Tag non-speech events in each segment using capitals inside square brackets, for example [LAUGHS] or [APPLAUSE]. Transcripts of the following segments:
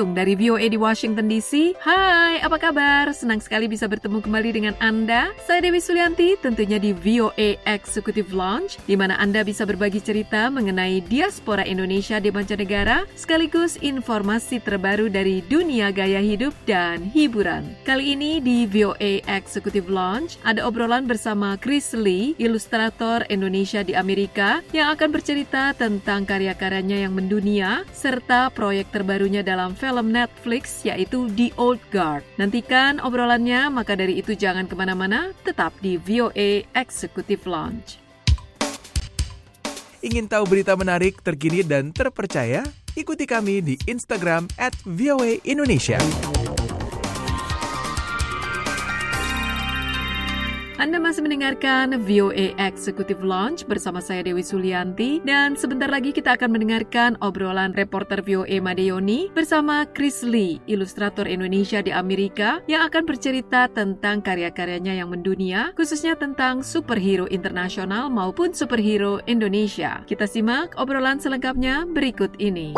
Langsung dari VOA di Washington DC. Hai, apa kabar? Senang sekali bisa bertemu kembali dengan Anda. Saya Dewi Sulianti, tentunya di VOA Executive Lounge, di mana Anda bisa berbagi cerita mengenai diaspora Indonesia di mancanegara, sekaligus informasi terbaru dari dunia gaya hidup dan hiburan. Kali ini di VOA Executive Lounge, ada obrolan bersama Chris Lee, ilustrator Indonesia di Amerika, yang akan bercerita tentang karya-karyanya yang mendunia, serta proyek terbarunya dalam film Netflix yaitu The Old Guard. Nantikan obrolannya, maka dari itu jangan ke mana-mana, tetap di VOA Executive Lounge. Ingin tahu berita menarik, terkini, dan terpercaya? Ikuti kami di Instagram at VOA Indonesia. Anda masih mendengarkan VOA Executive Launch bersama saya Dewi Sulianti dan sebentar lagi kita akan mendengarkan obrolan reporter VOA Madeoni bersama Chris Lee, ilustrator Indonesia di Amerika yang akan bercerita tentang karya-karyanya yang mendunia, khususnya tentang superhero internasional maupun superhero Indonesia. Kita simak obrolan selengkapnya berikut ini.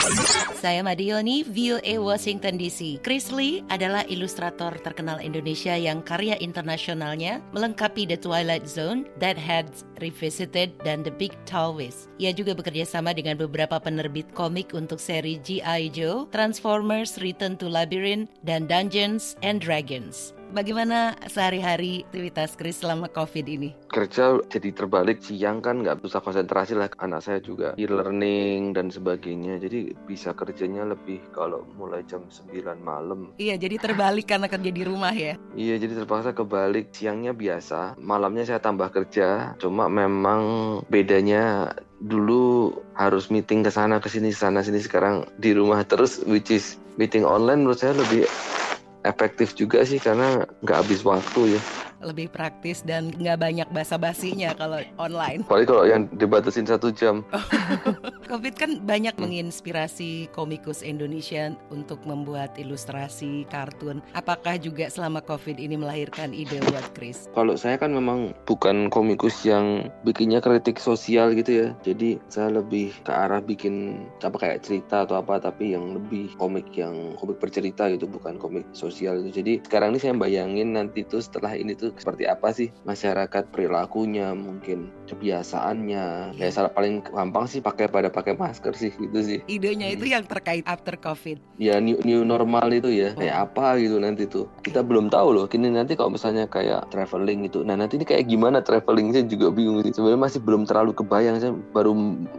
Saya Madioni, VOA Washington DC. Chris Lee adalah ilustrator terkenal Indonesia yang karya internasionalnya melengkapi The Twilight Zone, Deadheads Revisited, dan The Big Whisk. Ia juga bekerja sama dengan beberapa penerbit komik untuk seri G.I. Joe, Transformers Return to Labyrinth, dan Dungeons and Dragons. Bagaimana sehari-hari aktivitas Chris selama COVID ini? kerja jadi terbalik siang kan nggak bisa konsentrasi lah. Anak saya juga e-learning dan sebagainya. Jadi bisa kerjanya lebih kalau mulai jam 9 malam. Iya, jadi terbalik karena kerja di rumah ya. iya jadi terpaksa kebalik. Siangnya biasa malamnya saya tambah kerja. Cuma memang bedanya dulu harus meeting ke sana ke sini sana sini sekarang di rumah terus which is meeting online menurut saya lebih efektif juga sih karena nggak habis waktu ya Lebih praktis dan nggak banyak basa-basinya kalau online. apalagi kalau yang dibatasin satu jam [LAUGHS] COVID kan banyak menginspirasi komikus Indonesia untuk membuat ilustrasi kartun. Apakah juga selama COVID ini melahirkan ide buat Chris? Kalau saya kan memang bukan komikus yang bikinnya kritik sosial gitu ya. Jadi saya lebih ke arah bikin apa kayak cerita atau apa tapi yang lebih komik yang komik bercerita gitu bukan komik sosial itu. Jadi sekarang ini saya bayangin nanti tuh setelah ini tuh seperti apa sih masyarakat perilakunya mungkin kebiasaannya. Kayak salah paling gampang sih pakai pada pakai masker sih gitu sih. Idenya itu yang terkait after COVID. Ya new, new normal itu ya. Kayak apa gitu nanti tuh. Kita belum tahu loh kini nanti kalau misalnya kayak traveling gitu. Nah nanti ini kayak gimana traveling saya juga bingung sih. Sebenarnya masih belum terlalu kebayang saya baru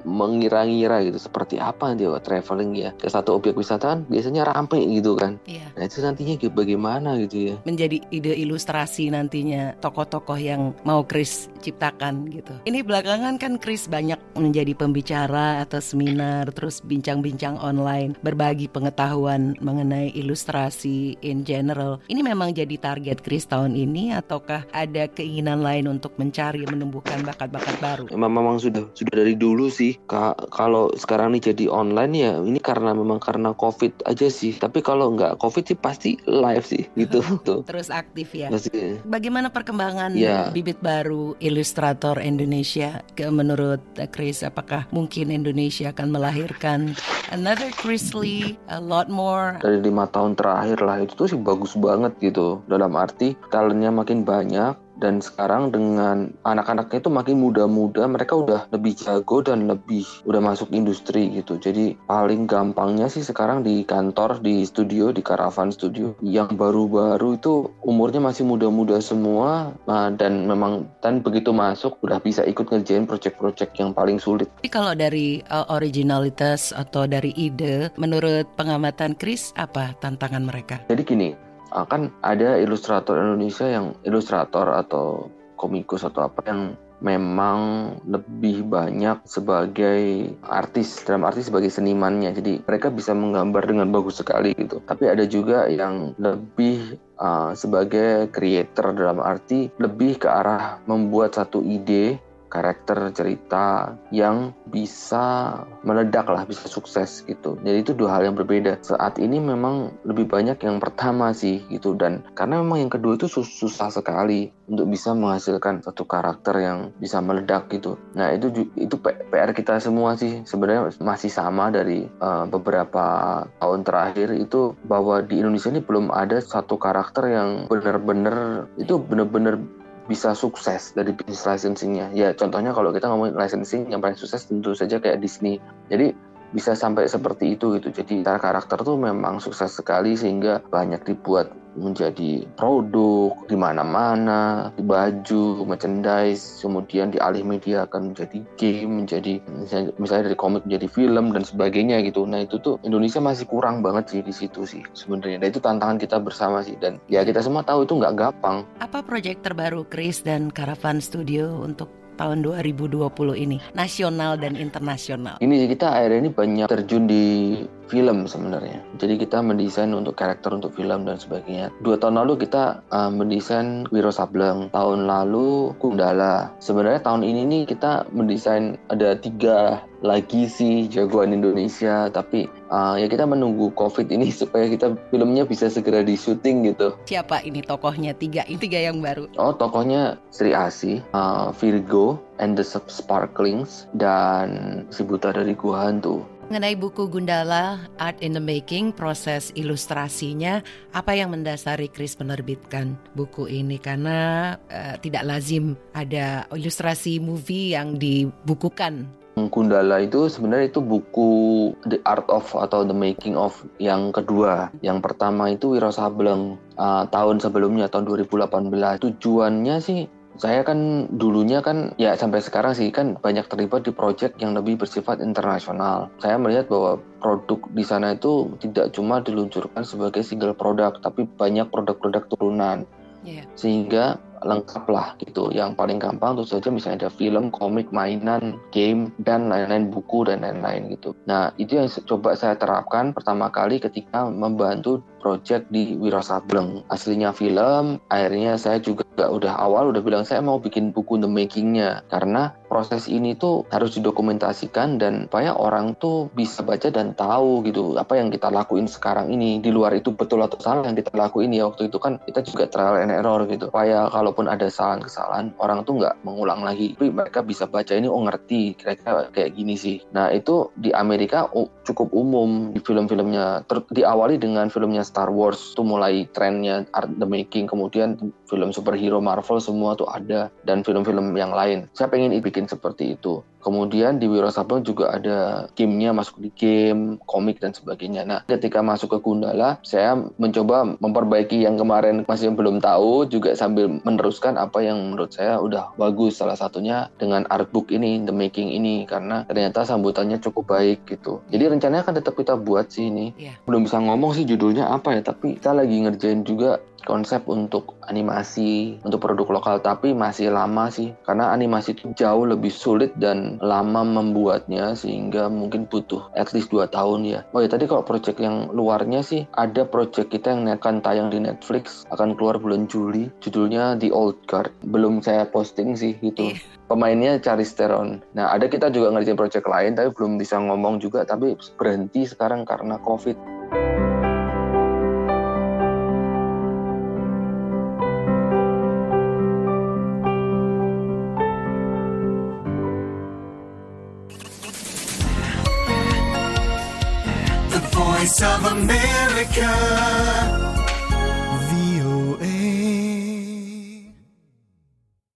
mengira-ngira gitu seperti apa nanti kalau traveling ya. Ke satu objek wisata kan biasanya ramai gitu kan. Iya. nah itu nantinya bagaimana gitu ya. Menjadi ide ilustrasi nantinya tokoh-tokoh yang mau Chris ciptakan gitu. Ini belakangan kan Chris banyak menjadi pembicara atau seminar terus bincang-bincang online berbagi pengetahuan mengenai ilustrasi in general. Ini memang jadi target Chris tahun ini ataukah ada keinginan lain untuk mencari menumbuhkan bakat-bakat baru? Emang memang sudah sudah dari dulu sih Ka- kalau sekarang nih jadi online ya ini karena memang karena covid aja sih tapi kalau nggak covid sih pasti live sih gitu [LAUGHS] tuh Terus aktif ya. pasti Bagaimana perkembangan Ya. bibit baru ilustrator Indonesia? Ke menurut Chris, apakah mungkin Indonesia akan melahirkan another Chris Lee, a lot more? dari lima tahun terakhir lah itu tuh sih bagus banget gitu dalam arti talentnya makin banyak dan sekarang dengan anak-anaknya itu makin muda-muda mereka udah lebih jago dan lebih udah masuk industri gitu. Jadi paling gampangnya sih sekarang di kantor di studio di Caravan Studio. Yang baru-baru itu umurnya masih muda-muda semua nah, dan memang dan begitu masuk udah bisa ikut ngerjain project-project yang paling sulit. Tapi kalau dari uh, originalitas atau dari ide, menurut pengamatan Chris, apa tantangan mereka? Jadi gini, kan ada ilustrator Indonesia yang ilustrator atau komikus atau apa yang memang lebih banyak sebagai artis dalam arti sebagai senimannya. Jadi mereka bisa menggambar dengan bagus sekali gitu. Tapi ada juga yang lebih uh, sebagai creator dalam arti lebih ke arah membuat satu ide karakter cerita yang bisa meledak lah, bisa sukses gitu. Jadi itu dua hal yang berbeda. Saat ini memang lebih banyak yang pertama sih gitu dan karena memang yang kedua itu sus- susah sekali untuk bisa menghasilkan satu karakter yang bisa meledak gitu. Nah itu itu PR kita semua sih sebenarnya masih sama dari uh, beberapa tahun terakhir itu bahwa di Indonesia ini belum ada satu karakter yang benar-benar itu benar-benar bisa sukses dari bisnis licensingnya. Ya contohnya kalau kita ngomongin licensing yang paling sukses tentu saja kayak Disney. Jadi bisa sampai seperti itu gitu. Jadi karakter tuh memang sukses sekali sehingga banyak dibuat menjadi produk di mana-mana, di baju, merchandise, kemudian di alih media akan menjadi game, menjadi misalnya, dari komik menjadi film dan sebagainya gitu. Nah itu tuh Indonesia masih kurang banget sih di situ sih sebenarnya. Dan itu tantangan kita bersama sih dan ya kita semua tahu itu nggak gampang. Apa proyek terbaru Chris dan Caravan Studio untuk tahun 2020 ini? Nasional dan internasional. Ini kita akhirnya ini banyak terjun di film sebenarnya. Jadi kita mendesain untuk karakter untuk film dan sebagainya. Dua tahun lalu kita uh, mendesain Wiro Sableng. Tahun lalu Gundala. Sebenarnya tahun ini nih kita mendesain ada tiga lagi sih jagoan Indonesia. Tapi uh, ya kita menunggu COVID ini [LAUGHS] supaya kita filmnya bisa segera di syuting gitu. Siapa ini tokohnya? Tiga, ini [LAUGHS] tiga yang baru. Oh tokohnya Sri Asi, uh, Virgo, and the Sparklings, dan si buta dari Gua Hantu. Mengenai buku Gundala, Art in the Making, proses ilustrasinya, apa yang mendasari Chris menerbitkan buku ini? Karena eh, tidak lazim ada ilustrasi movie yang dibukukan. Gundala itu sebenarnya itu buku The Art of atau The Making of yang kedua. Yang pertama itu Wiro Sableng uh, tahun sebelumnya tahun 2018. Tujuannya sih saya kan dulunya kan ya sampai sekarang sih kan banyak terlibat di proyek yang lebih bersifat internasional. Saya melihat bahwa produk di sana itu tidak cuma diluncurkan sebagai single produk, tapi banyak produk-produk turunan. Yeah. Sehingga lengkap lah gitu. Yang paling gampang tentu saja misalnya ada film, komik, mainan, game, dan lain-lain buku dan lain-lain gitu. Nah itu yang coba saya terapkan pertama kali ketika membantu project di Wiro Sableng. Aslinya film, akhirnya saya juga udah awal udah bilang saya mau bikin buku the making-nya. Karena proses ini tuh harus didokumentasikan dan supaya orang tuh bisa baca dan tahu gitu apa yang kita lakuin sekarang ini. Di luar itu betul atau salah yang kita lakuin ya waktu itu kan kita juga trial and error gitu. Supaya kalaupun ada kesalahan-kesalahan orang tuh nggak mengulang lagi. Tapi mereka bisa baca ini oh ngerti kira-kira kayak gini sih. Nah itu di Amerika oh, cukup umum di film-filmnya. Diawali dengan filmnya Star Wars tuh mulai trennya art the making kemudian film superhero Marvel semua tuh ada dan film-film yang lain saya pengen bikin seperti itu Kemudian di Wiro Sableng juga ada gamenya masuk di game, komik dan sebagainya. Nah, ketika masuk ke Gundala, saya mencoba memperbaiki yang kemarin masih belum tahu, juga sambil meneruskan apa yang menurut saya udah bagus. Salah satunya dengan artbook ini, the making ini, karena ternyata sambutannya cukup baik gitu. Jadi rencananya akan tetap kita buat sih ini. Iya. Belum bisa ngomong sih judulnya apa ya, tapi kita lagi ngerjain juga konsep untuk animasi untuk produk lokal tapi masih lama sih. Karena animasi itu jauh lebih sulit dan lama membuatnya sehingga mungkin butuh at least 2 tahun ya. Oh ya tadi kalau project yang luarnya sih ada project kita yang akan tayang di Netflix akan keluar bulan Juli. Judulnya The Old Guard. Belum saya posting sih gitu pemainnya Charlize Theron. Nah ada kita juga ngerjain project lain tapi belum bisa ngomong juga. Tapi berhenti sekarang karena covid voice of America.